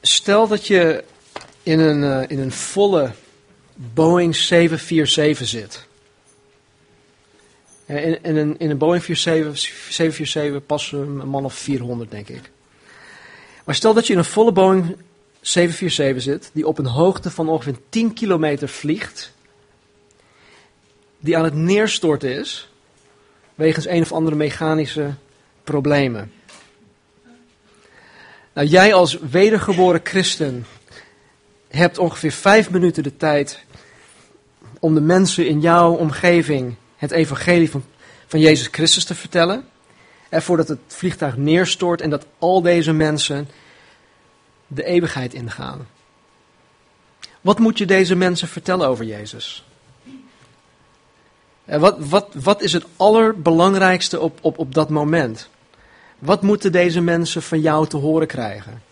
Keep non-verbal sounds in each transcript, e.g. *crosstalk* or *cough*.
Stel dat je in een, eh, in een volle Boeing 747 zit. In, in, een, in een Boeing 47 747 passen een man of 400, denk ik. Maar stel dat je in een volle Boeing 747 zit, die op een hoogte van ongeveer 10 kilometer vliegt, die aan het neerstorten is, wegens een of andere mechanische problemen. Nou, jij als wedergeboren christen hebt ongeveer vijf minuten de tijd om de mensen in jouw omgeving het evangelie van, van Jezus Christus te vertellen. En voordat het vliegtuig neerstort en dat al deze mensen de eeuwigheid ingaan. Wat moet je deze mensen vertellen over Jezus? En wat, wat, wat is het allerbelangrijkste op, op, op dat moment? Wat moeten deze mensen van jou te horen krijgen?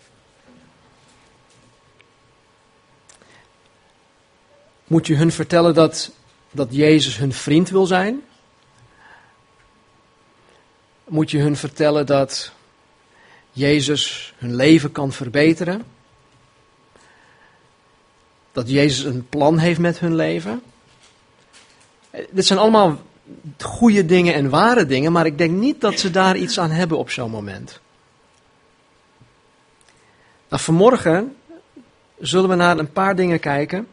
Moet je hun vertellen dat, dat Jezus hun vriend wil zijn? Moet je hun vertellen dat Jezus hun leven kan verbeteren? Dat Jezus een plan heeft met hun leven? Dit zijn allemaal goede dingen en ware dingen, maar ik denk niet dat ze daar iets aan hebben op zo'n moment. Nou, vanmorgen zullen we naar een paar dingen kijken.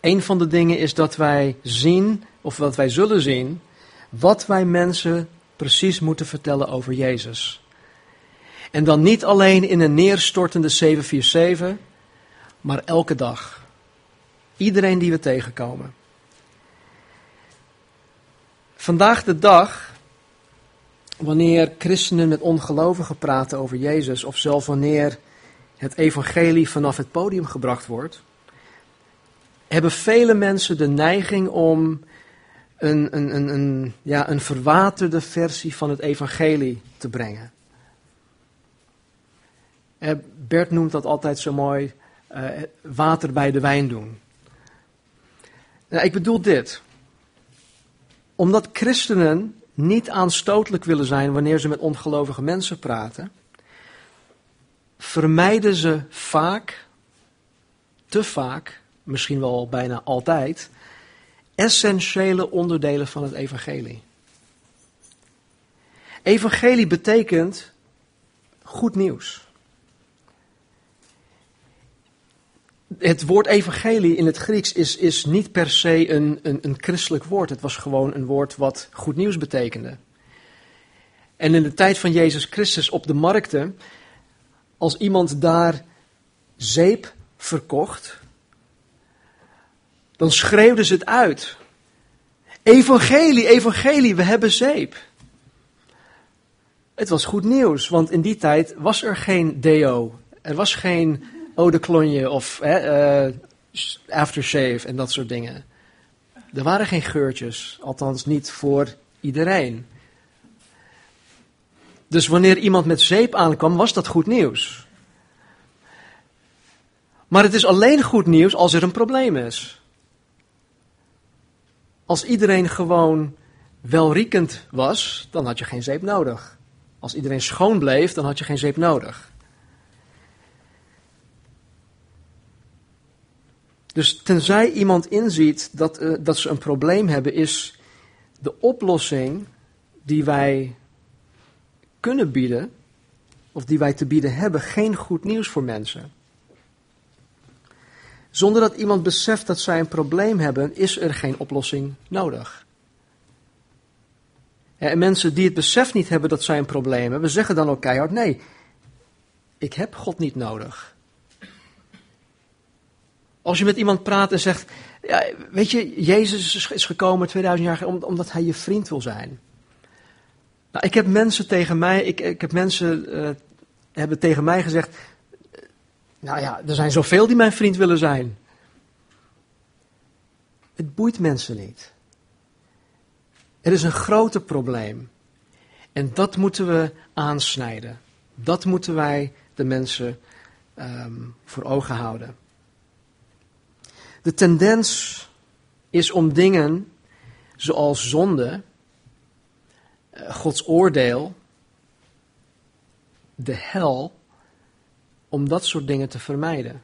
Een van de dingen is dat wij zien, of wat wij zullen zien, wat wij mensen precies moeten vertellen over Jezus. En dan niet alleen in een neerstortende 747, maar elke dag. Iedereen die we tegenkomen. Vandaag de dag, wanneer christenen met ongelovigen praten over Jezus, of zelfs wanneer het evangelie vanaf het podium gebracht wordt, hebben vele mensen de neiging om een, een, een, een, ja, een verwaterde versie van het evangelie te brengen. Eh, Bert noemt dat altijd zo mooi, uh, water bij de wijn doen. Nou, ik bedoel dit omdat christenen niet aanstotelijk willen zijn wanneer ze met ongelovige mensen praten, vermijden ze vaak, te vaak, misschien wel bijna altijd, essentiële onderdelen van het evangelie. Evangelie betekent goed nieuws. Het woord evangelie in het Grieks is, is niet per se een, een, een christelijk woord. Het was gewoon een woord wat goed nieuws betekende. En in de tijd van Jezus Christus op de markten, als iemand daar zeep verkocht, dan schreeuwden ze het uit. Evangelie, evangelie, we hebben zeep. Het was goed nieuws, want in die tijd was er geen deo. Er was geen eau de cologne of uh, aftershave en dat soort dingen. Er waren geen geurtjes, althans niet voor iedereen. Dus wanneer iemand met zeep aankwam, was dat goed nieuws. Maar het is alleen goed nieuws als er een probleem is. Als iedereen gewoon welriekend was, dan had je geen zeep nodig. Als iedereen schoon bleef, dan had je geen zeep nodig. Dus tenzij iemand inziet dat, uh, dat ze een probleem hebben, is de oplossing die wij kunnen bieden, of die wij te bieden hebben, geen goed nieuws voor mensen. Zonder dat iemand beseft dat zij een probleem hebben, is er geen oplossing nodig. En mensen die het besef niet hebben dat zij een probleem hebben, zeggen dan ook keihard: nee, ik heb God niet nodig. Als je met iemand praat en zegt, ja, weet je, Jezus is gekomen 2000 jaar geleden omdat hij je vriend wil zijn. Nou, ik heb mensen tegen mij, ik, ik heb mensen uh, hebben tegen mij gezegd, nou ja, er zijn zoveel die mijn vriend willen zijn. Het boeit mensen niet. Er is een groter probleem. En dat moeten we aansnijden. Dat moeten wij de mensen um, voor ogen houden. De tendens is om dingen zoals zonde, eh, Gods oordeel, de hel om dat soort dingen te vermijden.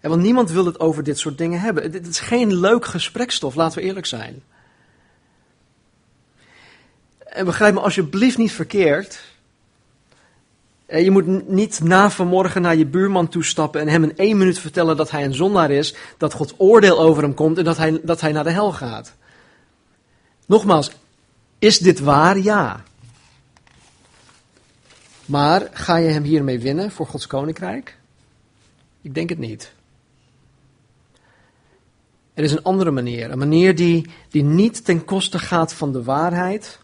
En want niemand wil het over dit soort dingen hebben. Het is geen leuk gesprekstof, laten we eerlijk zijn. En begrijp me alsjeblieft niet verkeerd. Je moet niet na vanmorgen naar je buurman toestappen en hem in één minuut vertellen dat hij een zondaar is, dat Gods oordeel over hem komt en dat hij, dat hij naar de hel gaat. Nogmaals, is dit waar? Ja. Maar ga je hem hiermee winnen voor Gods koninkrijk? Ik denk het niet. Er is een andere manier. Een manier die, die niet ten koste gaat van de waarheid,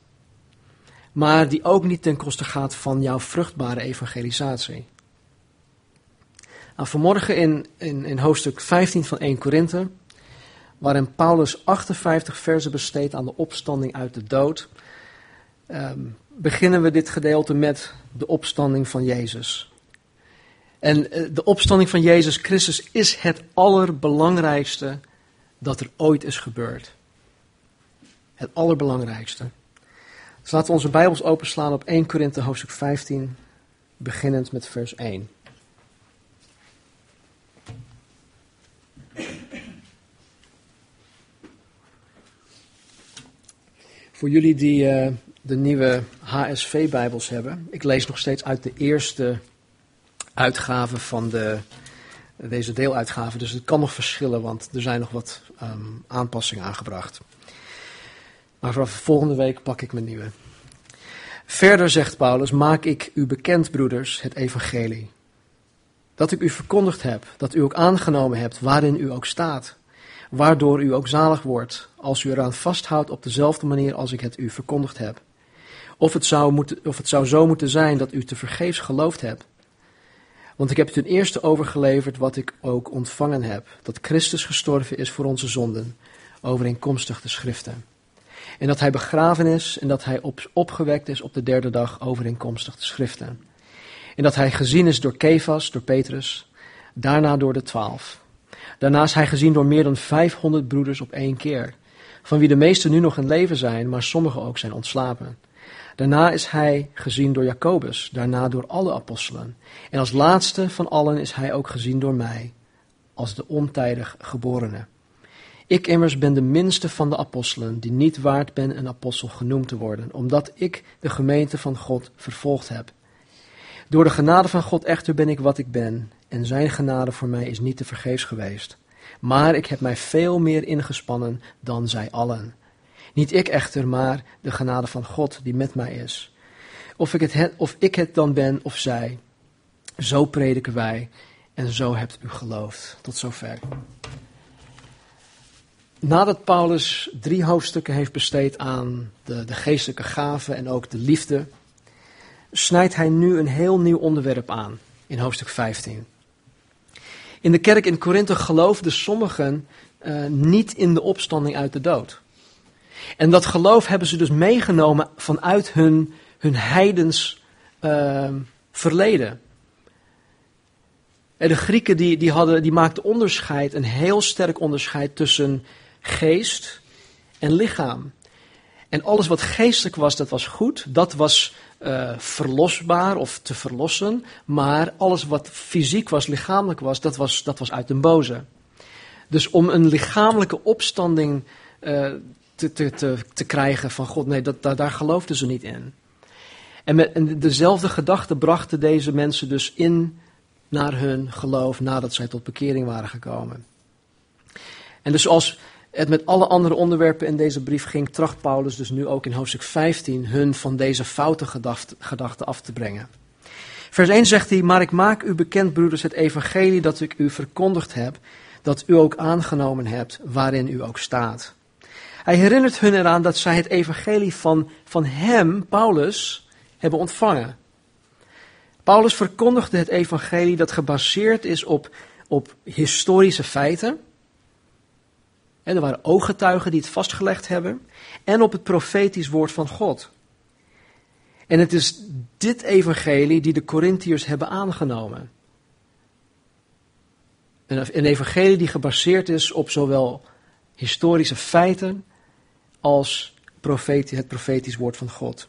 maar die ook niet ten koste gaat van jouw vruchtbare evangelisatie. Nou, vanmorgen in, in, in hoofdstuk 15 van 1 Korinthe, waarin Paulus 58 versen besteedt aan de opstanding uit de dood, ehm, beginnen we dit gedeelte met de opstanding van Jezus. En eh, de opstanding van Jezus Christus is het allerbelangrijkste dat er ooit is gebeurd. Het allerbelangrijkste. Dus laten we onze Bijbels openslaan op 1 Korinthe hoofdstuk 15, beginnend met vers 1. Voor jullie die uh, de nieuwe HSV-Bijbels hebben, ik lees nog steeds uit de eerste uitgave van de, deze deeluitgave, dus het kan nog verschillen, want er zijn nog wat um, aanpassingen aangebracht. Maar vanaf volgende week pak ik mijn nieuwe. Verder zegt Paulus: Maak ik u bekend, broeders, het evangelie. Dat ik u verkondigd heb, dat u ook aangenomen hebt, waarin u ook staat. Waardoor u ook zalig wordt, als u eraan vasthoudt op dezelfde manier als ik het u verkondigd heb. Of het zou, moeten, of het zou zo moeten zijn dat u te vergeefs geloofd hebt. Want ik heb ten eerste overgeleverd wat ik ook ontvangen heb: dat Christus gestorven is voor onze zonden, overeenkomstig de schriften en dat hij begraven is en dat hij op, opgewekt is op de derde dag overeenkomstig de schriften. En dat hij gezien is door Kefas, door Petrus, daarna door de twaalf. Daarna is hij gezien door meer dan 500 broeders op één keer, van wie de meesten nu nog in leven zijn, maar sommigen ook zijn ontslapen. Daarna is hij gezien door Jacobus, daarna door alle apostelen. En als laatste van allen is hij ook gezien door mij, als de ontijdig geborene. Ik immers ben de minste van de apostelen, die niet waard ben een apostel genoemd te worden, omdat ik de gemeente van God vervolgd heb. Door de genade van God echter ben ik wat ik ben, en zijn genade voor mij is niet te vergeefs geweest. Maar ik heb mij veel meer ingespannen dan zij allen. Niet ik echter, maar de genade van God die met mij is. Of ik het, of ik het dan ben of zij, zo prediken wij en zo hebt u geloofd. Tot zover. Nadat Paulus drie hoofdstukken heeft besteed aan de, de geestelijke gaven en ook de liefde, snijdt hij nu een heel nieuw onderwerp aan in hoofdstuk 15. In de kerk in Korinthe geloofden sommigen uh, niet in de opstanding uit de dood. En dat geloof hebben ze dus meegenomen vanuit hun, hun heidens uh, verleden. En de Grieken die, die, hadden, die maakten onderscheid, een heel sterk onderscheid tussen geest en lichaam. En alles wat geestelijk was, dat was goed. Dat was uh, verlosbaar of te verlossen. Maar alles wat fysiek was, lichamelijk was, dat was, dat was uit den boze. Dus om een lichamelijke opstanding uh, te, te, te, te, krijgen van God, nee, dat, daar, daar geloofden ze niet in. En met en dezelfde gedachte brachten deze mensen dus in naar hun geloof nadat zij tot bekering waren gekomen. En dus als het met alle andere onderwerpen in deze brief ging, tracht Paulus dus nu ook in hoofdstuk 15 hun van deze foute gedachten af te brengen. Vers 1 zegt hij, maar ik maak u bekend, broeders, het evangelie dat ik u verkondigd heb, dat u ook aangenomen hebt, waarin u ook staat. Hij herinnert hun eraan dat zij het evangelie van, van hem, Paulus, hebben ontvangen. Paulus verkondigde het evangelie dat gebaseerd is op, op historische feiten, en er waren ooggetuigen die het vastgelegd hebben. En op het profetisch woord van God. En het is dit evangelie die de Corinthiërs hebben aangenomen. Een evangelie die gebaseerd is op zowel historische feiten als het profetisch woord van God.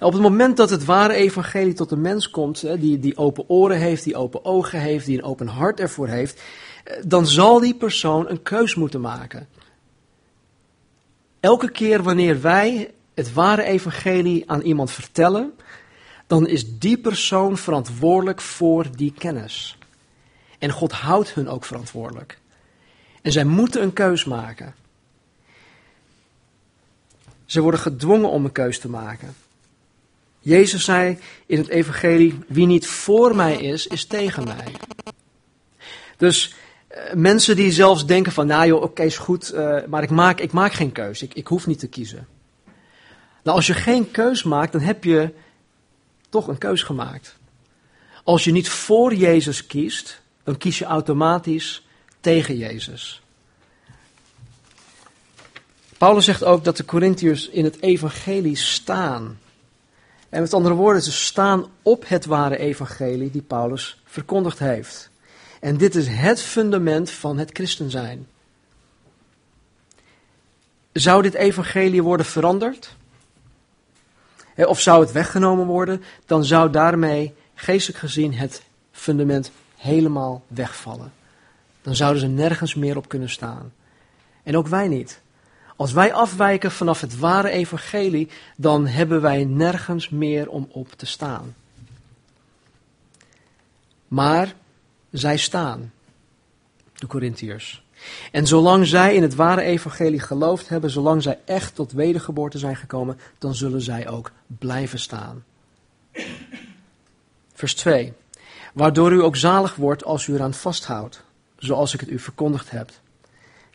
Op het moment dat het ware evangelie tot de mens komt, die, die open oren heeft, die open ogen heeft, die een open hart ervoor heeft, dan zal die persoon een keus moeten maken. Elke keer wanneer wij het ware evangelie aan iemand vertellen, dan is die persoon verantwoordelijk voor die kennis. En God houdt hun ook verantwoordelijk. En zij moeten een keus maken. Ze worden gedwongen om een keus te maken. Jezus zei in het evangelie, wie niet voor mij is, is tegen mij. Dus mensen die zelfs denken van, nou joh, oké is goed, uh, maar ik maak, ik maak geen keus, ik, ik hoef niet te kiezen. Nou, als je geen keus maakt, dan heb je toch een keus gemaakt. Als je niet voor Jezus kiest, dan kies je automatisch tegen Jezus. Paulus zegt ook dat de Corinthiërs in het evangelie staan. En met andere woorden, ze staan op het ware evangelie die Paulus verkondigd heeft. En dit is het fundament van het christen zijn. Zou dit evangelie worden veranderd? Of zou het weggenomen worden? Dan zou daarmee, geestelijk gezien, het fundament helemaal wegvallen. Dan zouden ze nergens meer op kunnen staan. En ook wij niet. Als wij afwijken vanaf het ware evangelie, dan hebben wij nergens meer om op te staan. Maar zij staan, de Corinthiërs. En zolang zij in het ware evangelie geloofd hebben, zolang zij echt tot wedergeboorte zijn gekomen, dan zullen zij ook blijven staan. Vers 2. Waardoor u ook zalig wordt als u eraan vasthoudt, zoals ik het u verkondigd heb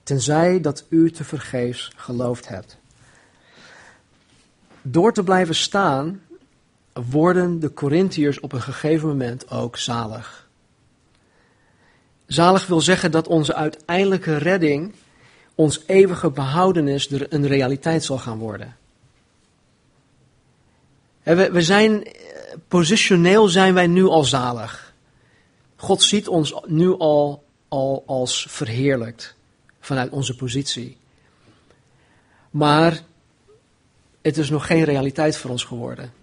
tenzij dat u te vergeefs geloofd hebt. Door te blijven staan, worden de Corinthiërs op een gegeven moment ook zalig. Zalig wil zeggen dat onze uiteindelijke redding, ons eeuwige behoudenis, een realiteit zal gaan worden. We, zijn, positioneel zijn wij nu al zalig. God ziet ons nu al, al als verheerlijkt vanuit onze positie. Maar het is nog geen realiteit voor ons geworden.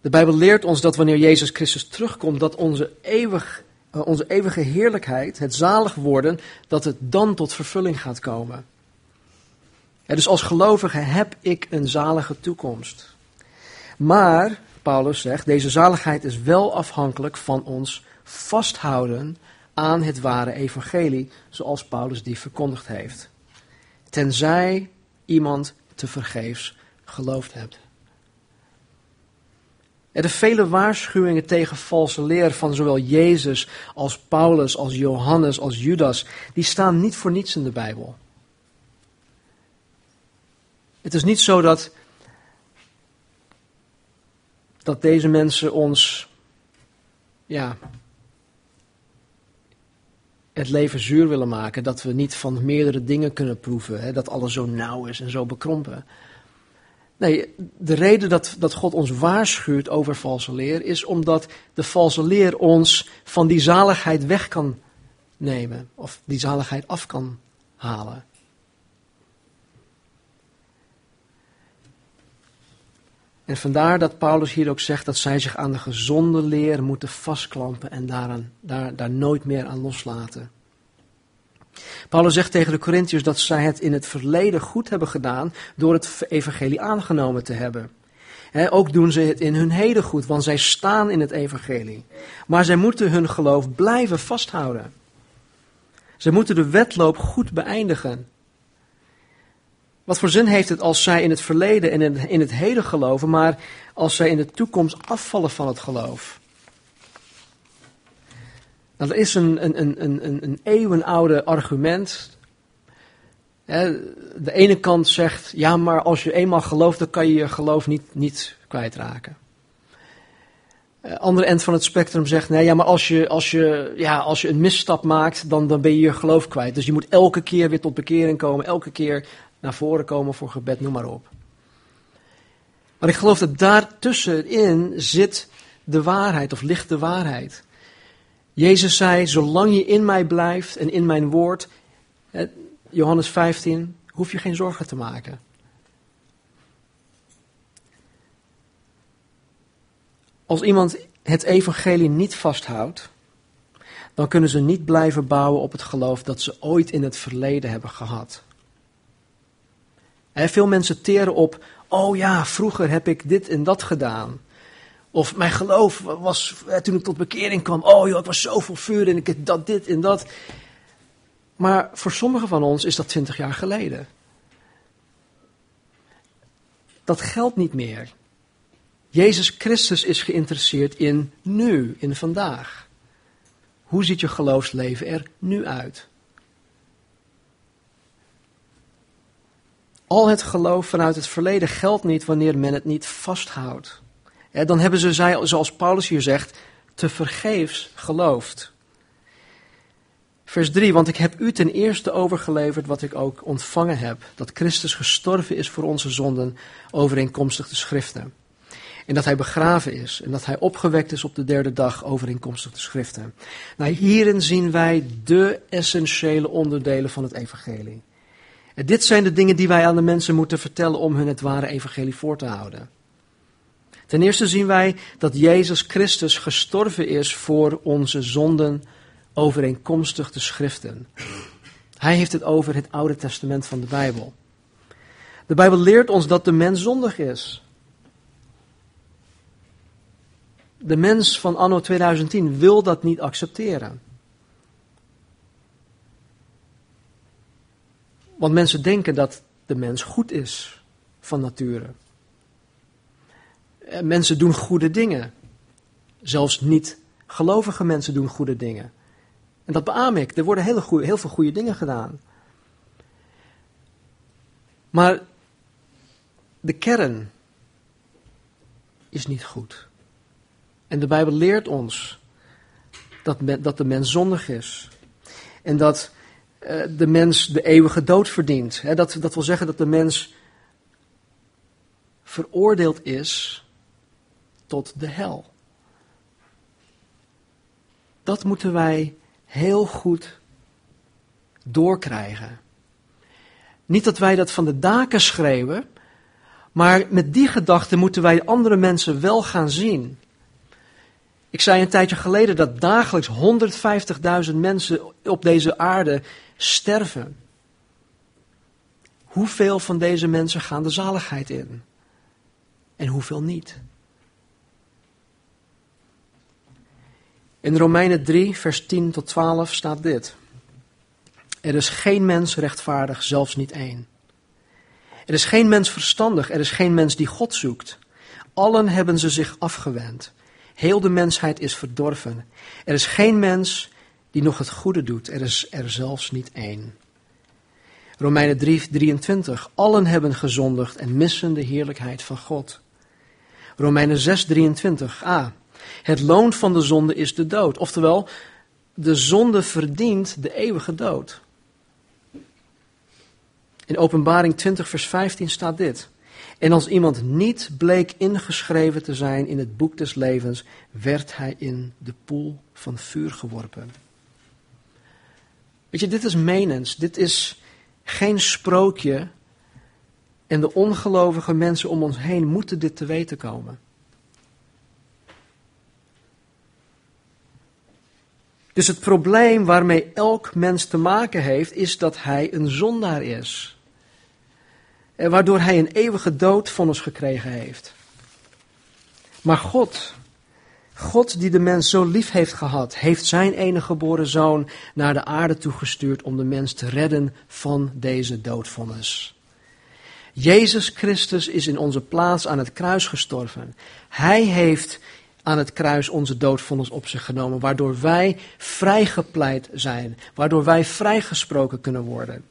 De Bijbel leert ons dat wanneer Jezus Christus terugkomt, dat onze, eeuwig, eh, onze eeuwige heerlijkheid, het zalig worden, dat het dan tot vervulling gaat komen. dus als gelovige heb ik een zalige toekomst. Maar, Paulus zegt, deze zaligheid is wel afhankelijk van ons vasthouden aan het ware evangelie, zoals Paulus die verkondigd heeft. Tenzij iemand te vergeefs geloofd hebt. De vele waarschuwingen tegen valse leer van zowel Jezus als Paulus, als Johannes, als Judas, die staan niet voor niets in de Bijbel. Het is niet zo dat, dat deze mensen ons ja, het leven zuur willen maken, dat we niet van meerdere dingen kunnen proeven, hè, dat alles zo nauw is en zo bekrompen. Nee, de reden dat, dat God ons waarschuwt over valse leer is omdat de valse leer ons van die zaligheid weg kan nemen, of die zaligheid af kan halen. En vandaar dat Paulus hier ook zegt dat zij zich aan de gezonde leer moeten vastklampen en daar, daar nooit meer aan loslaten. Paulus zegt tegen de Corinthiërs dat zij het in het verleden goed hebben gedaan door het evangelie aangenomen te hebben. ook doen ze het in hun heden goed, want zij staan in het evangelie. Maar zij moeten hun geloof blijven vasthouden. Zij moeten de wedloop goed beëindigen. Wat voor zin heeft het als zij in het verleden en in het heden geloven, maar als zij in de toekomst afvallen van het geloof? Er is een, een, een, een, eeuwenoude argument. De ene kant zegt, ja, maar als je eenmaal gelooft, dan kan je je geloof niet, niet kwijtraken. Eh, andere end van het spectrum zegt, nee, ja, maar als je, als je, ja, als je een misstap maakt, dan, dan ben je je geloof kwijt. Dus je moet elke keer weer tot bekering komen, elke keer naar voren komen voor gebed, noem maar op. Maar ik geloof dat daartussenin zit de waarheid, of ligt de waarheid. Jezus zei, zolang je in mij blijft en in mijn woord, Johannes 15, hoef je geen zorgen te maken. Als iemand het evangelie niet vasthoudt, dan kunnen ze niet blijven bouwen op het geloof dat ze ooit in het verleden hebben gehad. Veel mensen teren op, oh ja, vroeger heb ik dit en dat gedaan. Of mijn geloof was, toen ik tot bekering kwam, oh joh, ik was zo vol vuur en ik heb dat, dit en dat. Maar voor sommigen van ons is dat twintig jaar geleden. Dat geldt niet meer. Jezus Christus is geïnteresseerd in nu, in vandaag. Hoe ziet je geloofsleven er nu uit? Al het geloof vanuit het verleden geldt niet wanneer men het niet vasthoudt. Dan hebben ze, zoals Paulus hier zegt, te vergeefs geloofd. Vers 3, want ik heb u ten eerste overgeleverd wat ik ook ontvangen heb, dat Christus gestorven is voor onze zonden, overeenkomstig de schriften. En dat hij begraven is en dat hij opgewekt is op de derde dag, overeenkomstig de schriften. Nou, hierin zien wij de essentiële onderdelen van het evangelie. En dit zijn de dingen die wij aan de mensen moeten vertellen om hun het ware evangelie voor te houden. Ten eerste zien wij dat Jezus Christus gestorven is voor onze zonden overeenkomstig de schriften. Hij heeft het over het Oude Testament van de Bijbel. De Bijbel leert ons dat de mens zondig is. De mens van anno 2010 wil dat niet accepteren. Want mensen denken dat de mens goed is van nature. Mensen doen goede dingen. Zelfs niet gelovige mensen doen goede dingen. En dat beaam ik. Er worden hele goeie, heel veel goede dingen gedaan. Maar de kern is niet goed. En de Bijbel leert ons dat, dat de mens zondig is. En dat uh, de mens de eeuwige dood verdient. dat, dat wil zeggen dat de mens veroordeeld is tot de hel. Dat moeten wij heel goed doorkrijgen. Niet dat wij dat van de daken schreeuwen, maar met die gedachte moeten wij andere mensen wel gaan zien. Ik zei een tijdje geleden dat dagelijks 150.000 mensen op deze aarde sterven. Hoeveel van deze mensen gaan de zaligheid in? En hoeveel niet? In Romeinen 3, vers 10 tot 12 staat dit. Er is geen mens rechtvaardig, zelfs niet één. Er is geen mens verstandig, er is geen mens die God zoekt. Allen hebben ze zich afgewend. Heel de mensheid is verdorven. Er is geen mens die nog het goede doet. Er is er zelfs niet één. Romeinen 3, 23. Allen hebben gezondigd en missen de heerlijkheid van God. Romeinen 6, 23. Het loon van de zonde is de dood. Oftewel, de zonde verdient de eeuwige dood. In Openbaring 20, vers 15 staat dit. En als iemand niet bleek ingeschreven te zijn in het boek des levens, werd hij in de poel van vuur geworpen. Weet je, dit is menens, dit is geen sprookje. En de ongelovige mensen om ons heen moeten dit te weten komen. Dus het probleem waarmee elk mens te maken heeft, is dat hij een zondaar is. En waardoor hij een eeuwige doodvonnis gekregen heeft. Maar God, God die de mens zo lief heeft gehad, heeft zijn enige geboren zoon naar de aarde toegestuurd om de mens te redden van deze doodvonnis. Jezus Christus is in onze plaats aan het kruis gestorven. Hij heeft aan het kruis onze doodvonnis op zich genomen, waardoor wij vrijgepleit zijn, waardoor wij vrijgesproken kunnen worden.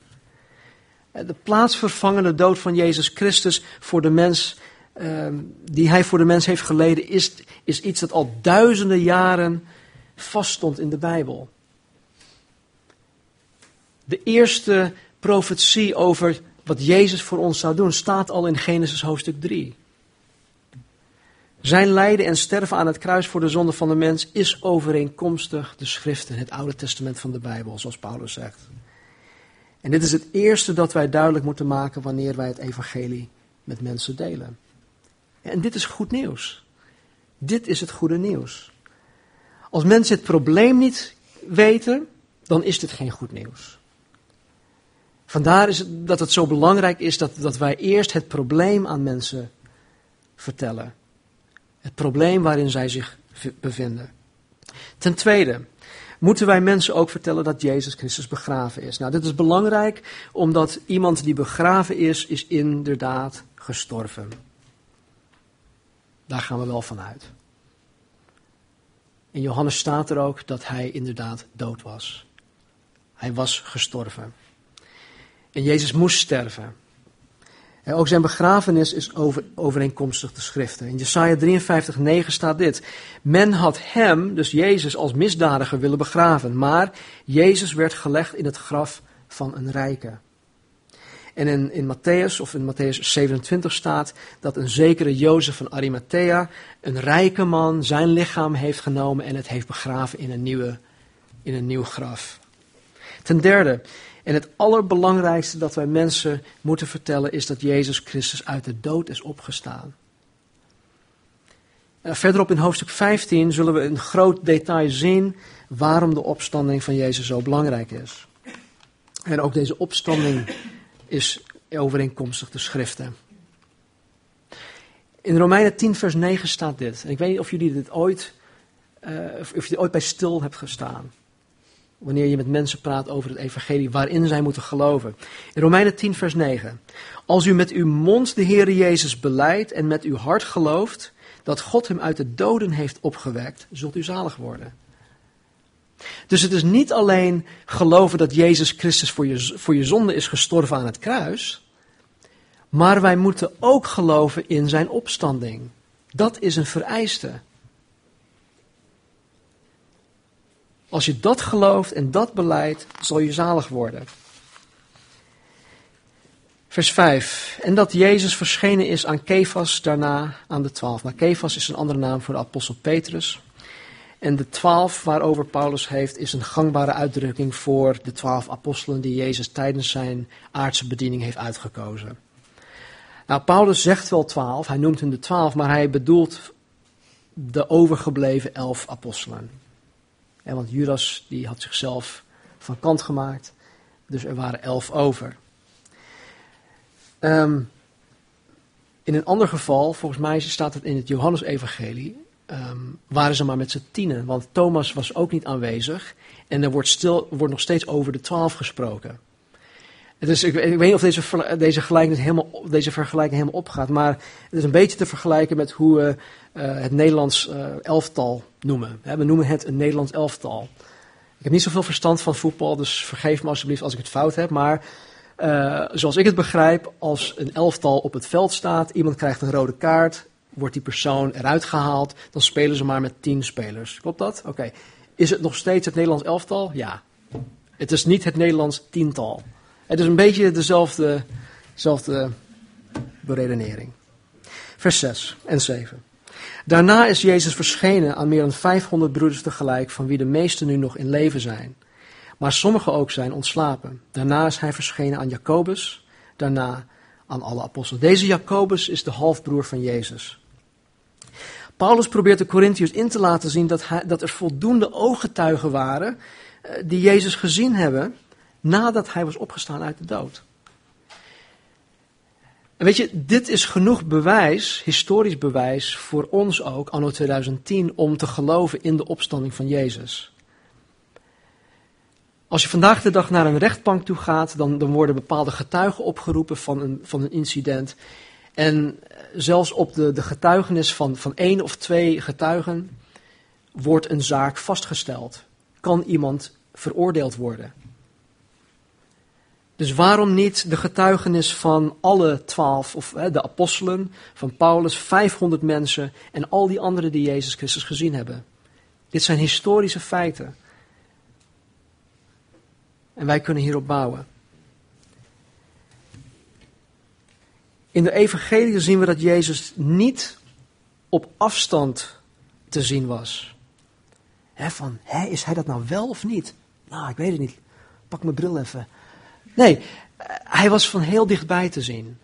De plaatsvervangende dood van Jezus Christus voor de mens, ehm, die hij voor de mens heeft geleden, is, is iets dat al duizenden jaren vaststond in de Bijbel. De eerste profetie over wat Jezus voor ons zou doen staat al in Genesis hoofdstuk 3. Zijn lijden en sterven aan het kruis voor de zonde van de mens is overeenkomstig de schriften, het Oude Testament van de Bijbel, zoals Paulus zegt. En dit is het eerste dat wij duidelijk moeten maken wanneer wij het evangelie met mensen delen. En dit is goed nieuws. Dit is het goede nieuws. Als mensen het probleem niet weten, dan is dit geen goed nieuws. Vandaar is het, dat het zo belangrijk is dat, dat wij eerst het probleem aan mensen vertellen. Het probleem waarin zij zich bevinden. Ten tweede, moeten wij mensen ook vertellen dat Jezus Christus begraven is. Nou, dit is belangrijk omdat iemand die begraven is, is inderdaad gestorven. Daar gaan we wel van uit. In Johannes staat er ook dat hij inderdaad dood was. Hij was gestorven. En Jezus moest sterven. En ook zijn begrafenis is over, overeenkomstig de schriften. In Jesaja 53, 9 staat dit. Men had hem, dus Jezus, als misdadiger willen begraven. Maar Jezus werd gelegd in het graf van een rijke. En in, in Matthäus, of in Matthäus 27 staat dat een zekere Jozef van Arimathea, een rijke man, zijn lichaam heeft genomen en het heeft begraven in een, nieuwe, in een nieuw graf. Ten derde, en het allerbelangrijkste dat wij mensen moeten vertellen is dat Jezus Christus uit de dood is opgestaan. Uh, verderop in hoofdstuk 15 zullen we in groot detail zien waarom de opstanding van Jezus zo belangrijk is. En ook deze opstanding is overeenkomstig de schriften. In Romeinen 10 vers 9 staat dit. En ik weet niet of jullie dit ooit, uh, of je ooit bij stil hebt gestaan wanneer je met mensen praat over het evangelie waarin zij moeten geloven. In Romeinen 10 vers 9. Als u met uw mond de Heer Jezus beleidt en met uw hart gelooft dat God hem uit de doden heeft opgewekt, zult u zalig worden. Dus het is niet alleen geloven dat Jezus Christus voor je, voor je zonde is gestorven aan het kruis, maar wij moeten ook geloven in zijn opstanding. Dat is een vereiste. Als je dat gelooft en dat beleidt, zal je zalig worden. Vers 5. En dat Jezus verschenen is aan Kefas, daarna aan de twaalf. Maar Kefas is een andere naam voor de apostel Petrus. En de twaalf waarover Paulus heeft, is een gangbare uitdrukking voor de twaalf apostelen die Jezus tijdens zijn aardse bediening heeft uitgekozen. Nou, Paulus zegt wel twaalf, hij noemt hen de twaalf, maar hij bedoelt de overgebleven elf apostelen want Judas die had zichzelf van kant gemaakt. Dus er waren elf over. Ehm, in een ander geval, volgens mij staat het in het Johannesevangelie, um, waren ze maar met z'n tienen. Want Thomas was ook niet aanwezig. En er wordt, stil, wordt nog steeds over de twaalf gesproken. Dus ik, ik, weet niet of deze, deze, helemaal, deze vergelijking helemaal opgaat. Maar het is een beetje te vergelijken met hoe we uh, het Nederlands uh, elftal noemen. we noemen het een Nederlands elftal. Ik heb niet zoveel verstand van voetbal, dus vergeef me alsjeblieft als ik het fout heb. Maar uh, zoals ik het begrijp, als een elftal op het veld staat, iemand krijgt een rode kaart, wordt die persoon eruit gehaald, dan spelen ze maar met tien spelers. Klopt dat? Oké. Is het nog steeds het Nederlands elftal? Ja. Het is niet het Nederlands tiental. Het is een beetje dezelfde, dezelfde beredenering. Vers 6 en 7. Daarna is Jezus verschenen aan meer dan 500 broeders tegelijk, van wie de meesten nu nog in leven zijn. Maar sommigen ook zijn ontslapen. Daarna is hij verschenen aan Jacobus, daarna aan alle apostelen. Deze Jacobus is de halfbroer van Jezus. Paulus probeert de Corinthiërs in te laten zien dat, dat er voldoende ooggetuigen waren eh, die Jezus gezien hebben nadat hij was opgestaan uit de dood. En weet je, dit is genoeg bewijs, historisch bewijs, voor ons ook, anno 2010, om te geloven in de opstanding van Jezus. Als je vandaag de dag naar een rechtbank toe gaat, dan, dan worden bepaalde getuigen opgeroepen van een, van een incident. En zelfs op de, de getuigenis van, van één of twee getuigen wordt een zaak vastgesteld. Kan iemand veroordeeld worden? Dus waarom niet de getuigenis van alle twaalf, of hè, de apostelen, van Paulus, 500 mensen en al die anderen die Jezus Christus gezien hebben? Dit zijn historische feiten. En wij kunnen hierop bouwen. In de evangelie zien we dat Jezus niet op afstand te zien was. van, is hij dat nou wel of niet? Nou, ik weet het niet. Pak mijn bril even. Nee, hij was van heel dichtbij te zien.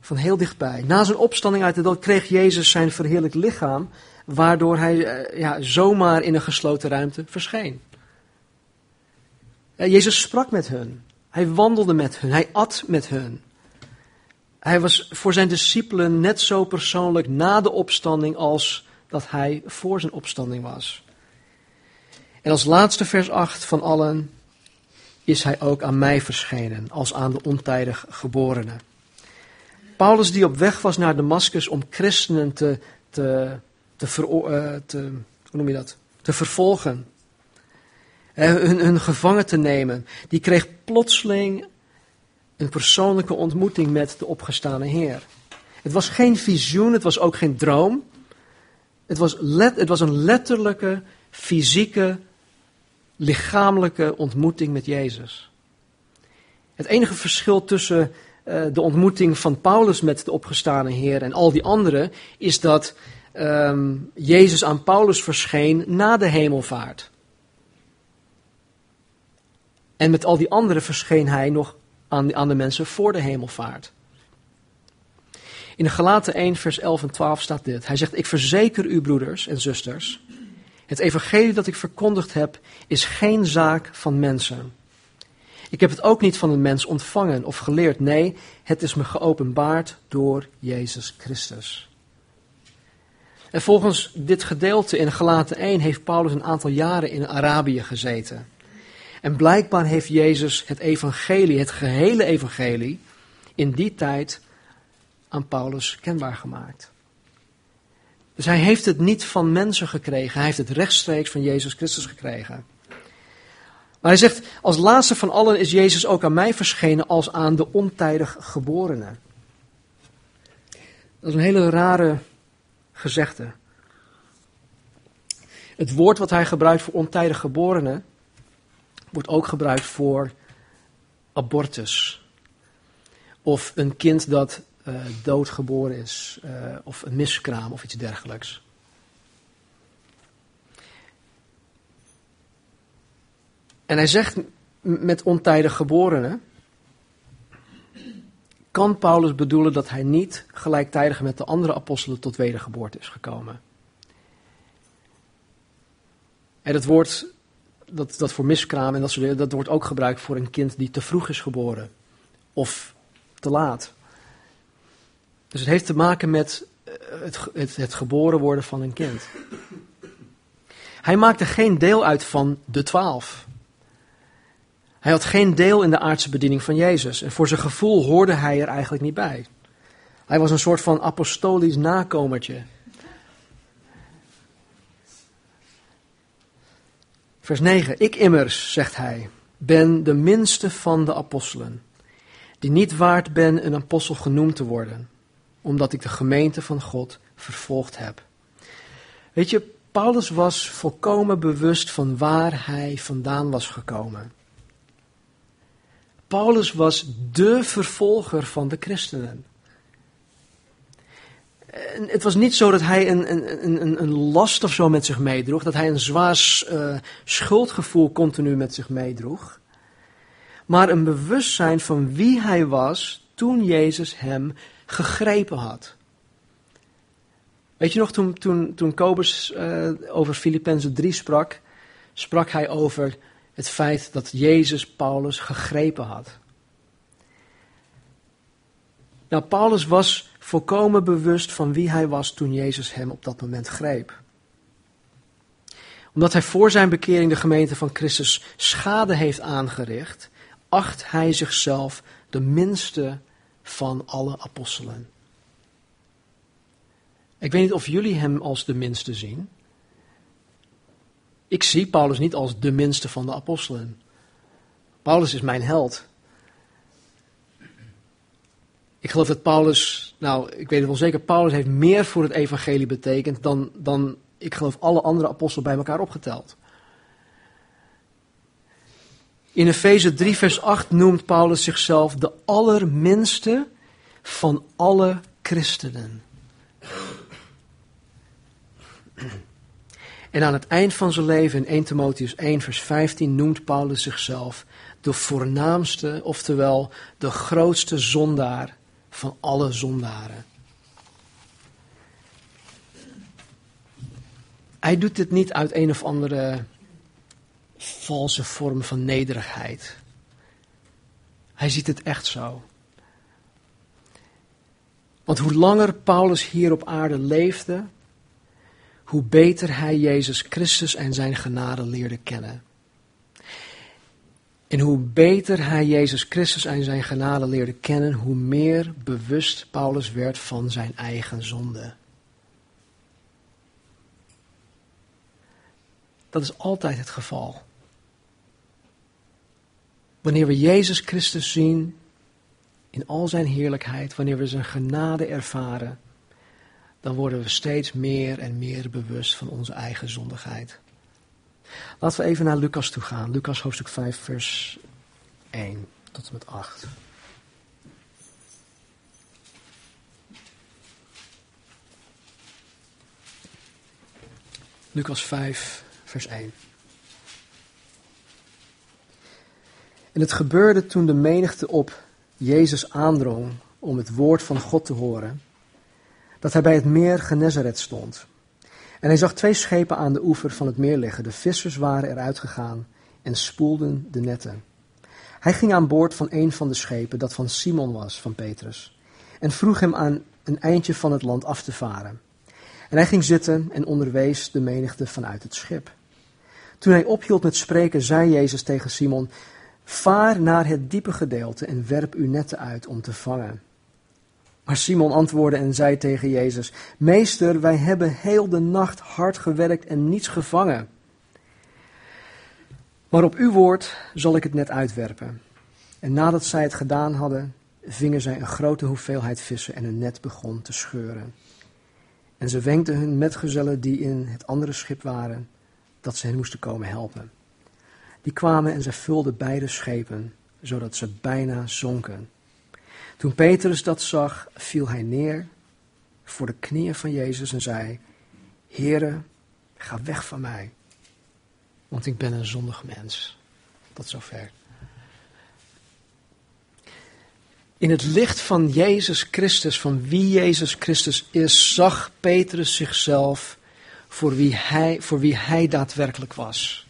van heel dichtbij. Na zijn opstanding uit de dood kreeg Jezus zijn verheerlijk lichaam, waardoor hij eh, ja, zomaar in een gesloten ruimte verscheen. Eh, Jezus sprak met hun. Hij wandelde met hun. Hij at met hun. Hij was voor zijn discipelen net zo persoonlijk na de opstanding als dat hij voor zijn opstanding was. En als laatste vers 8 van allen is hij ook aan mij verschenen, als aan de ontijdig geborene. Paulus die op weg was naar Damascus om christenen te, te, te, uh, te, hoe noem je dat? te vervolgen, hun, hun gevangen te nemen, die kreeg plotseling een persoonlijke ontmoeting met de opgestane Heer. Het was geen visioen, het was ook geen droom. Het was, let, het was een letterlijke, fysieke, lichamelijke ontmoeting met Jezus. Het enige verschil tussen uh, de ontmoeting van Paulus met de opgestane Heer en al die anderen is dat um, Jezus aan Paulus verscheen na de hemelvaart. En met al die anderen verscheen hij nog aan, de mensen voor de hemelvaart. In Galaten 1, vers 11 en 12 staat dit. Hij zegt, ik verzeker u broeders en zusters, het evangelie dat ik verkondigd heb is geen zaak van mensen. Ik heb het ook niet van een mens ontvangen of geleerd. Nee, het is me geopenbaard door Jezus Christus. En volgens dit gedeelte in Galaten 1 heeft Paulus een aantal jaren in Arabië gezeten. En blijkbaar heeft Jezus het evangelie, het gehele evangelie, in die tijd aan Paulus kenbaar gemaakt. Dus hij heeft het niet van mensen gekregen, hij heeft het rechtstreeks van Jezus Christus gekregen. Maar hij zegt, als laatste van allen is Jezus ook aan mij verschenen als aan de ontijdig geborene. Dat is een hele rare gezegde. Het woord wat hij gebruikt voor ontijdig geborene wordt ook gebruikt voor abortus. Of een kind dat doodgeboren is, uh, of een miskraam of iets dergelijks. En hij zegt met ontijdig geborenen, kan Paulus bedoelen dat hij niet gelijktijdig met de andere apostelen tot wedergeboorte is gekomen. En het woord dat, dat voor miskraam en dat soort dingen, dat wordt ook gebruikt voor een kind die te vroeg is geboren. Of te laat. Dus het heeft te maken met eh, het, het, het geboren worden van een kind. Hij maakte geen deel uit van de twaalf. Hij had geen deel in de aardse bediening van Jezus. En voor zijn gevoel hoorde hij er eigenlijk niet bij. Hij was een soort van apostolisch nakomertje. Vers 9. Ik immers, zegt hij, ben de minste van de apostelen, die niet waard ben een apostel genoemd te worden, omdat ik de gemeente van God vervolgd heb. Weet je, Paulus was volkomen bewust van waar hij vandaan was gekomen. Paulus was de vervolger van de christenen het was niet zo dat hij een, een, een, een last of zo met zich meedroeg, dat hij een zwaar uh, schuldgevoel continu met zich meedroeg, maar een bewustzijn van wie hij was toen Jezus hem gegrepen had. Weet je nog, toen, toen, toen Kobus uh, over Filippenzen 3 sprak, sprak hij over het feit dat Jezus Paulus gegrepen had. Nou, Paulus was volkomen bewust van wie hij was toen Jezus hem op dat moment greep. Omdat hij voor zijn bekering de gemeente van Christus schade heeft aangericht, acht hij zichzelf de minste van alle apostelen. Ik weet niet of jullie hem als de minste zien. Ik zie Paulus niet als de minste van de apostelen. Paulus is mijn held. Ik geloof dat Paulus, nou, ik weet het wel zeker, Paulus heeft meer voor het evangelie betekend dan, dan ik geloof alle andere apostelen bij elkaar opgeteld. In Efeze 3, vers 8 noemt Paulus zichzelf de allerminste van alle christenen. En aan het eind van zijn leven, in 1 Timotheus 1, vers 15, noemt Paulus zichzelf de voornaamste, oftewel de grootste zondaar van alle zondaren. Hij doet dit niet uit een of andere valse vorm van nederigheid. Hij ziet het echt zo. Want hoe langer Paulus hier op aarde leefde, hoe beter hij Jezus Christus en zijn genade leerde kennen. En hoe beter hij Jezus Christus en zijn genade leerde kennen, hoe meer bewust Paulus werd van zijn eigen zonde. Dat is altijd het geval. Wanneer we Jezus Christus zien in al zijn heerlijkheid, wanneer we zijn genade ervaren, dan worden we steeds meer en meer bewust van onze eigen zondigheid. Laten we even naar Lucas toe gaan. Lucas hoofdstuk 5, vers 1 tot en met 8. Lucas 5, vers 1. En het gebeurde toen de menigte op Jezus aandrong om het woord van God te horen, dat hij bij het meer Genezaret stond. En hij zag twee schepen aan de oever van het meer liggen. De vissers waren eruit gegaan en spoelden de netten. Hij ging aan boord van een van de schepen, dat van Simon was, van Petrus, en vroeg hem aan een eindje van het land af te varen. En hij ging zitten en onderwees de menigte vanuit het schip. Toen hij ophield met spreken, zei Jezus tegen Simon: Vaar naar het diepe gedeelte en werp uw netten uit om te vangen. Maar Simon antwoordde en zei tegen Jezus: Meester, wij hebben heel de nacht hard gewerkt en niets gevangen. Maar op uw woord zal ik het net uitwerpen. En nadat zij het gedaan hadden, vingen zij een grote hoeveelheid vissen en hun net begon te scheuren. En ze wenkten hun metgezellen die in het andere schip waren, dat ze hen moesten komen helpen. Die kwamen en zij vulden beide schepen, zodat ze bijna zonken. Toen Petrus dat zag, viel hij neer voor de knieën van Jezus en zei: Heere, ga weg van mij, want ik ben een zondig mens. Tot zover. In het licht van Jezus Christus, van wie Jezus Christus is, zag Petrus zichzelf voor wie hij, voor wie hij daadwerkelijk was.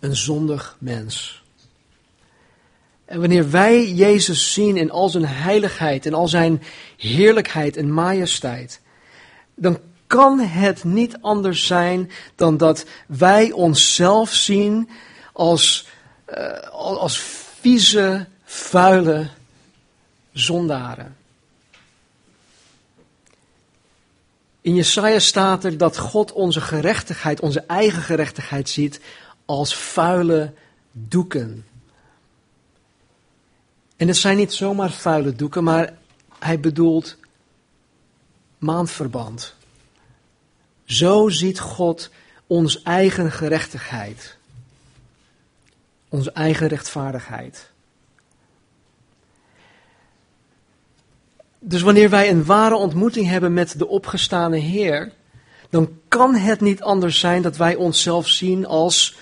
Een zondig mens. En wanneer wij Jezus zien in al zijn heiligheid, in al zijn heerlijkheid en majesteit, dan kan het niet anders zijn dan dat wij onszelf zien als, uh, als vieze, vuile zondaren. In Jesaja staat er dat God onze gerechtigheid, onze eigen gerechtigheid ziet als vuile doeken. En het zijn niet zomaar vuile doeken, maar hij bedoelt maandverband. Zo ziet God ons eigen gerechtigheid. Onze eigen rechtvaardigheid. Dus wanneer wij een ware ontmoeting hebben met de opgestane Heer, dan kan het niet anders zijn dat wij onszelf zien als,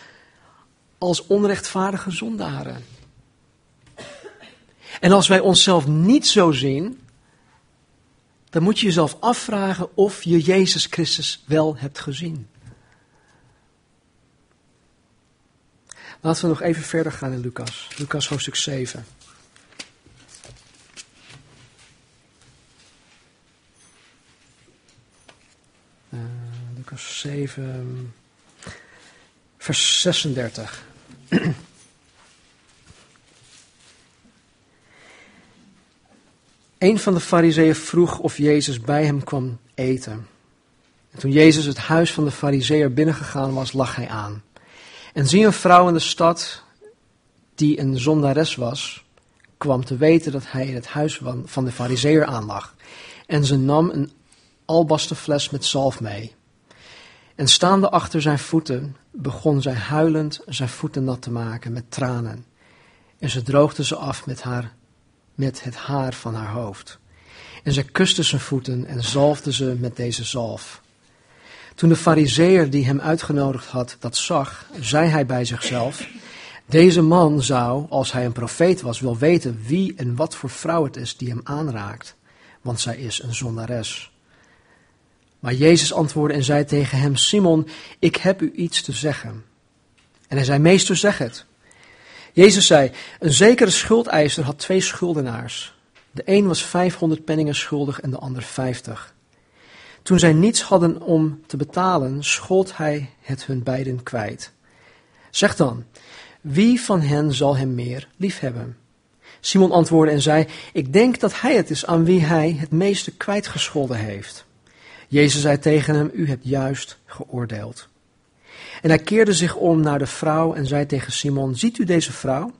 als onrechtvaardige zondaren. En als wij onszelf niet zo zien, dan moet je jezelf afvragen of je Jezus Christus wel hebt gezien. Laten we nog even verder gaan in Lucas. Lucas hoofdstuk 7. Uh, Lucas 7, vers 36. *clears throat* Een van de fariseeën vroeg of Jezus bij hem kwam eten. En toen Jezus het huis van de fariseer binnengegaan was, lag hij aan. En zie een vrouw in de stad, die een zondares was, kwam te weten dat hij in het huis van de fariseer aanlag. En ze nam een albasten fles met zalf mee. En staande achter zijn voeten begon zij huilend zijn voeten nat te maken met tranen. En ze droogde ze af met haar met het haar van haar hoofd. En zij kuste zijn voeten en zalfde ze met deze zalf. Toen de fariseer die hem uitgenodigd had dat zag, zei hij bij zichzelf, Deze man zou, als hij een profeet was, wel weten wie en wat voor vrouw het is die hem aanraakt, want zij is een zondares. Maar Jezus antwoordde en zei tegen hem: Simon, ik heb u iets te zeggen. En hij zei: Meester, zeg het. Jezus zei: Een zekere schuldeiser had twee schuldenaars. De een was 500 penningen schuldig en de ander 50. Toen zij niets hadden om te betalen, schold hij het hun beiden kwijt. Zeg dan, wie van hen zal hem meer liefhebben? Simon antwoordde en zei: Ik denk dat hij het is aan wie hij het meeste kwijtgescholden heeft. Jezus zei tegen hem: U hebt juist geoordeeld. En hij keerde zich om naar de vrouw en zei tegen Simon: Ziet u deze vrouw?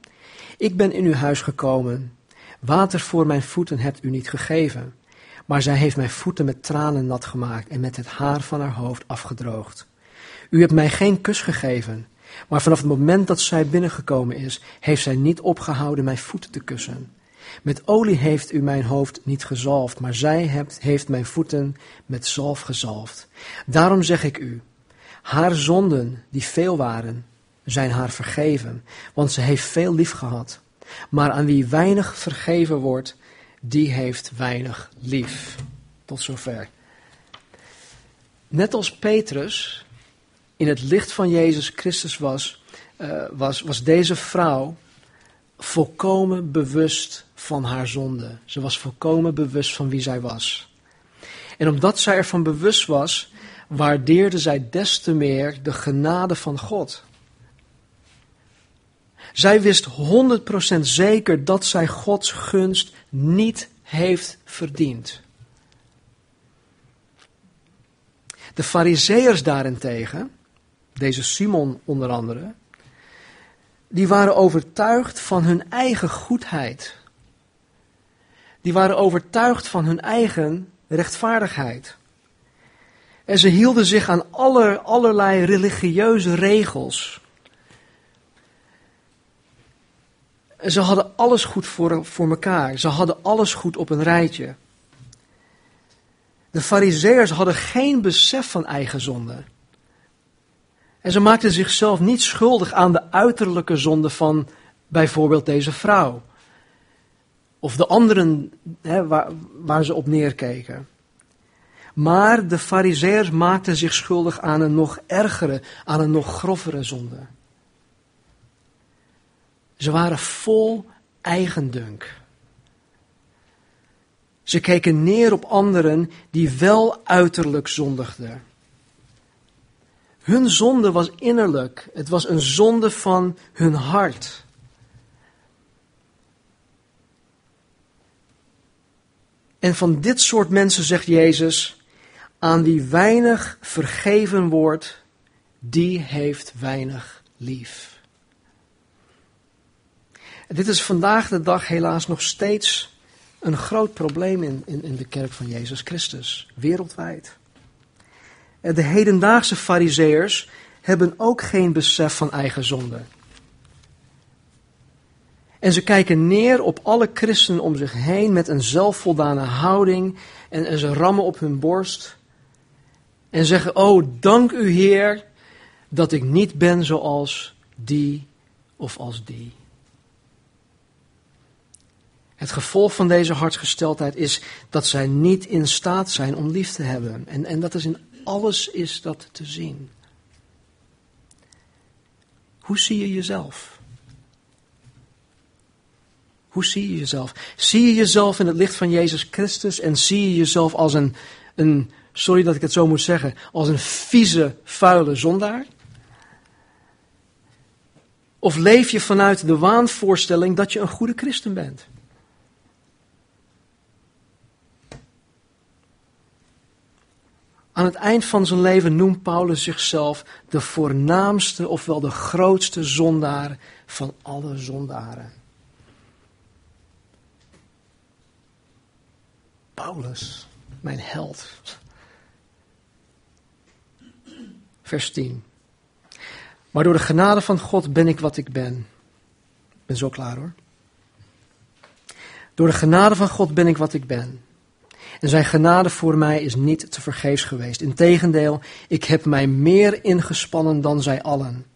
Ik ben in uw huis gekomen. Water voor mijn voeten hebt u niet gegeven. Maar zij heeft mijn voeten met tranen nat gemaakt en met het haar van haar hoofd afgedroogd. U hebt mij geen kus gegeven. Maar vanaf het moment dat zij binnengekomen is, heeft zij niet opgehouden mijn voeten te kussen. Met olie heeft u mijn hoofd niet gezalfd, maar zij hebt, heeft mijn voeten met zalf gezalfd. Daarom zeg ik u, haar zonden, die veel waren, zijn haar vergeven, want ze heeft veel lief gehad. Maar aan wie weinig vergeven wordt, die heeft weinig lief. Tot zover. Net als Petrus in het licht van Jezus Christus was, uh, was, was deze vrouw volkomen bewust van haar zonde. Ze was volkomen bewust van wie zij was. En omdat zij ervan bewust was, waardeerde zij des te meer de genade van God. Zij wist 100% zeker dat zij Gods gunst niet heeft verdiend. De Fariseërs daarentegen, deze Simon onder andere, die waren overtuigd van hun eigen goedheid. Die waren overtuigd van hun eigen rechtvaardigheid. En ze hielden zich aan aller, allerlei religieuze regels. En ze hadden alles goed voor, voor elkaar. Ze hadden alles goed op een rijtje. De Fariseërs hadden geen besef van eigen zonde. En ze maakten zichzelf niet schuldig aan de uiterlijke zonde van bijvoorbeeld deze vrouw. Of de anderen hè, waar, waar ze op neerkeken. Maar de fariseërs maakten zich schuldig aan een nog ergere, aan een nog grovere zonde. Ze waren vol eigendunk. Ze keken neer op anderen die wel uiterlijk zondigden. Hun zonde was innerlijk. Het was een zonde van hun hart. En van dit soort mensen zegt Jezus: aan wie weinig vergeven wordt, die heeft weinig lief. dit is vandaag de dag helaas nog steeds een groot probleem in, in, in de kerk van Jezus Christus, wereldwijd. De hedendaagse fariseërs hebben ook geen besef van eigen zonde. En ze kijken neer op alle christenen om zich heen met een zelfvoldane houding en, en ze rammen op hun borst en zeggen, oh dank u Heer dat ik niet ben zoals die of als die. Het gevolg van deze hartsgesteldheid is dat zij niet in staat zijn om lief te hebben. En, en dat is in alles is dat te zien. Hoe zie je jezelf? Hoe zie je jezelf? Zie je jezelf in het licht van Jezus Christus en zie je jezelf als een, een sorry dat ik het zo moet zeggen, als een vieze, vuile zondaar? Of leef je vanuit de waanvoorstelling dat je een goede christen bent? Aan het eind van zijn leven noemt Paulus zichzelf de voornaamste, ofwel de grootste zondaar van alle zondaren. Paulus, mijn held. Vers 10. Maar door de genade van God ben ik wat ik ben. Ik ben zo klaar hoor. Door de genade van God ben ik wat ik ben. En zijn genade voor mij is niet te vergeefs geweest. Integendeel, ik heb mij meer ingespannen dan zij allen.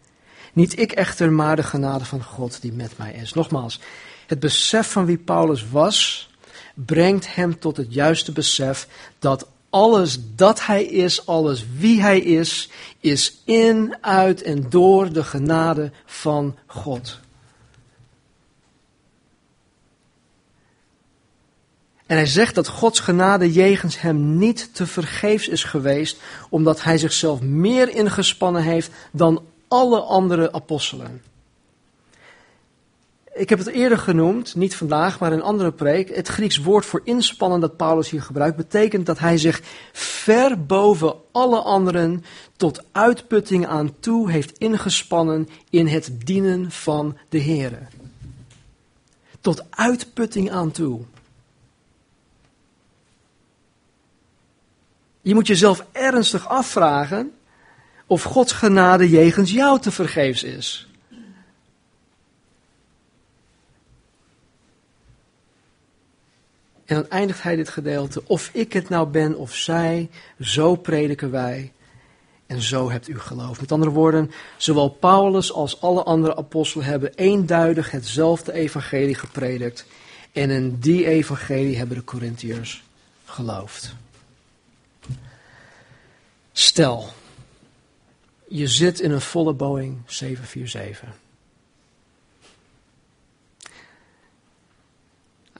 Niet ik echter, maar de genade van God die met mij is. Nogmaals, het besef van wie Paulus was, brengt hem tot het juiste besef dat alles dat hij is, alles wie hij is, is in, uit en door de genade van God. En hij zegt dat Gods genade jegens hem niet te vergeefs is geweest, omdat hij zichzelf meer ingespannen heeft dan alle andere apostelen. Ik heb het eerder genoemd, niet vandaag, maar in een andere preek. Het Grieks woord voor inspannen dat Paulus hier gebruikt, betekent dat hij zich ver boven alle anderen tot uitputting aan toe heeft ingespannen in het dienen van de Heer. Tot uitputting aan toe. Je moet jezelf ernstig afvragen of Gods genade jegens jou te vergeefs is. En dan eindigt hij dit gedeelte. Of ik het nou ben of zij, zo prediken wij. En zo hebt u geloof. Met andere woorden, zowel Paulus als alle andere apostelen hebben eenduidig hetzelfde evangelie gepredikt. En in die evangelie hebben de Corinthiërs geloofd. Stel, je zit in een volle Boeing 747.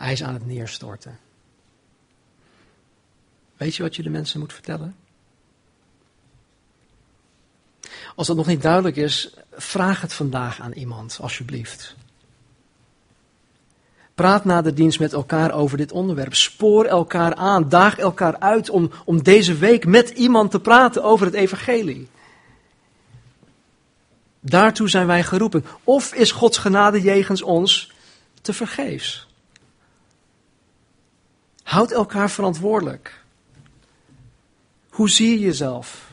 Hij is aan het neerstorten. Weet je wat je de mensen moet vertellen? Als dat nog niet duidelijk is, vraag het vandaag aan iemand, alsjeblieft. Praat na de dienst met elkaar over dit onderwerp. Spoor elkaar aan. Daag elkaar uit om, om deze week met iemand te praten over het evangelie. Daartoe zijn wij geroepen. Of is Gods genade jegens ons te vergeefs? Houd elkaar verantwoordelijk. Hoe zie je jezelf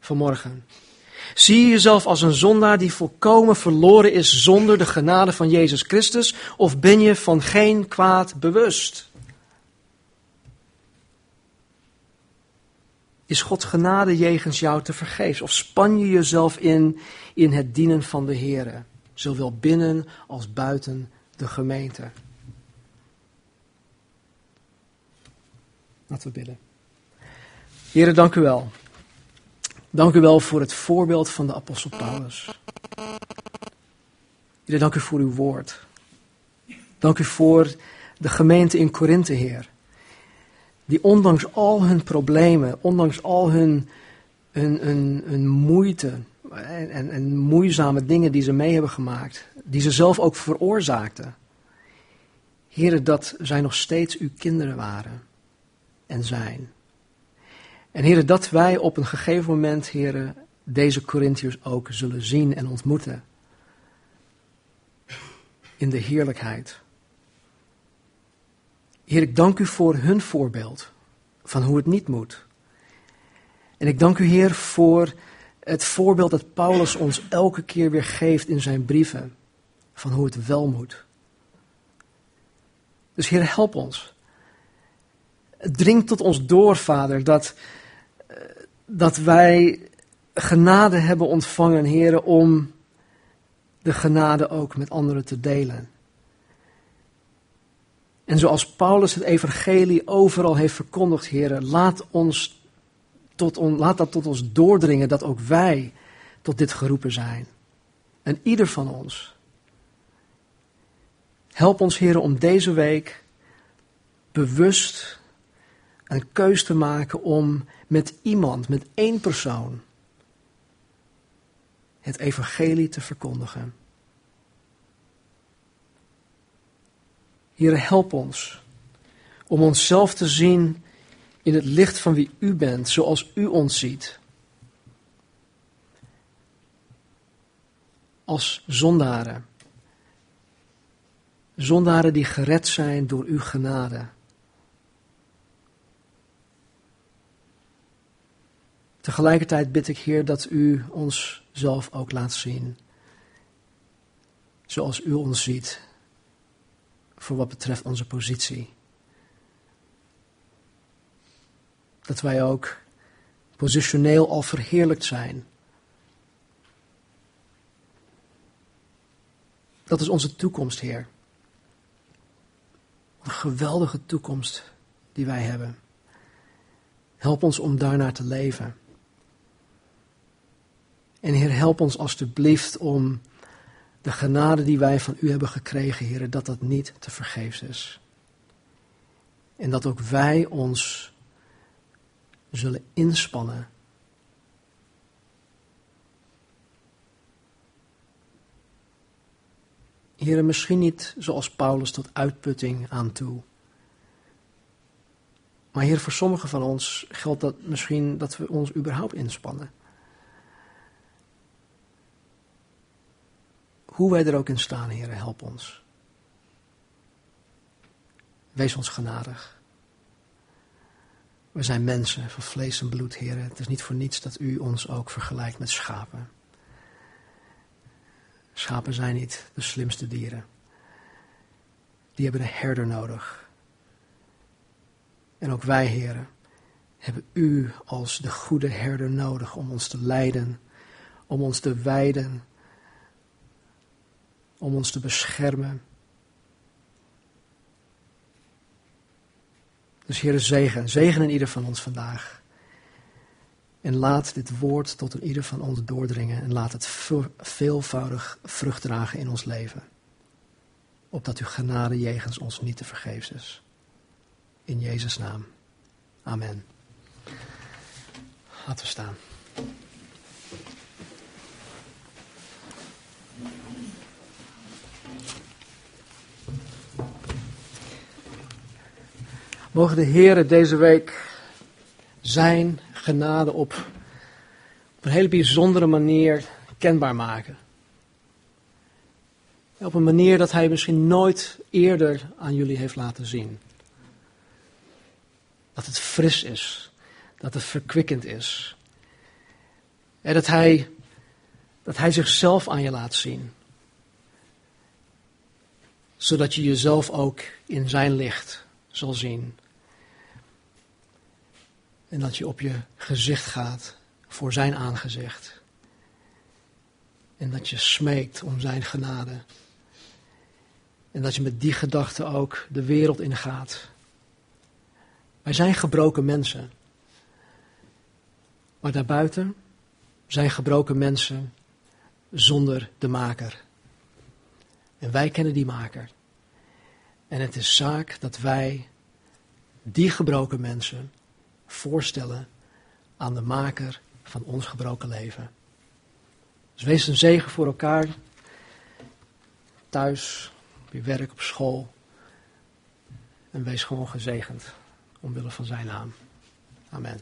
vanmorgen? Zie je jezelf als een zondaar die volkomen verloren is zonder de genade van Jezus Christus? Of ben je van geen kwaad bewust? Is Gods genade jegens jou te vergeefs? Of span je jezelf in in het dienen van de Heer, zowel binnen als buiten de gemeente? Laten we bidden. Heren, dank u wel. Dank u wel voor het voorbeeld van de apostel Paulus. Heer, dank u voor uw woord. Dank u voor de gemeente in Korinthe, Heer. Die ondanks al hun problemen, ondanks al hun, hun, hun, hun moeite en, en, en moeizame dingen die ze mee hebben gemaakt, die ze zelf ook veroorzaakten. Heren, dat zij nog steeds uw kinderen waren en zijn. En heren, dat wij op een gegeven moment, heren, deze Corinthiërs ook zullen zien en ontmoeten. In de heerlijkheid. Heer, ik dank u voor hun voorbeeld van hoe het niet moet. En ik dank u, Heer, voor het voorbeeld dat Paulus ons elke keer weer geeft in zijn brieven van hoe het wel moet. Dus Heer, help ons. Het dringt tot ons door, Vader, dat dat wij genade hebben ontvangen, heren, om de genade ook met anderen te delen. En zoals Paulus het evangelie overal heeft verkondigd, heren, laat, ons tot on, laat dat tot ons doordringen dat ook wij tot dit geroepen zijn. En ieder van ons. Help ons, heren, om deze week bewust een keus te maken om met iemand, met één persoon, het evangelie te verkondigen. Heer, help ons om onszelf te zien in het licht van wie U bent, zoals U ons ziet. Als zondaren. Zondaren die gered zijn door Uw genade. Tegelijkertijd bid ik, Heer, dat u ons zelf ook laat zien. Zoals u ons ziet. Voor wat betreft onze positie. Dat wij ook positioneel al verheerlijkt zijn. Dat is onze toekomst, Heer. Een geweldige toekomst die wij hebben. Help ons om daarnaar te leven. En Heer, help ons alstublieft om de genade die wij van U hebben gekregen, Heer, dat dat niet te vergeefs is. En dat ook wij ons zullen inspannen. Heer, misschien niet zoals Paulus tot uitputting aan toe. Maar Heer, voor sommigen van ons geldt dat misschien dat we ons überhaupt inspannen. Hoe wij er ook in staan, Heer, help ons. Wees ons genadig. We zijn mensen van vlees en bloed, Heer. Het is niet voor niets dat u ons ook vergelijkt met schapen. Schapen zijn niet de slimste dieren. Die hebben een herder nodig. En ook wij, heren, hebben u als de goede herder nodig om ons te leiden, om ons te wijden, om ons te beschermen. Dus Heer, zegen, zegen in ieder van ons vandaag. En laat dit woord tot in ieder van ons doordringen en laat het veelvoudig vrucht dragen in ons leven. Opdat uw genade jegens ons niet te vergeefs is. In Jezus' naam. Amen. Laten we staan. Mogen de Heer deze week zijn genade op, op een hele bijzondere manier kenbaar maken. Op een manier dat hij misschien nooit eerder aan jullie heeft laten zien. Dat het fris is, dat het verkwikkend is. En dat hij, dat hij zichzelf aan je laat zien. Zodat je jezelf ook in zijn licht zal zien. En dat je op je gezicht gaat voor zijn aangezicht. En dat je smeekt om zijn genade. En dat je met die gedachte ook de wereld ingaat. Wij zijn gebroken mensen. Maar daarbuiten zijn gebroken mensen zonder de maker. En wij kennen die maker. En het is zaak dat wij die gebroken mensen voorstellen aan de maker van ons gebroken leven. Dus wees een zegen voor elkaar, thuis, op je werk, op school. En wees gewoon gezegend omwille van zijn naam. Amen.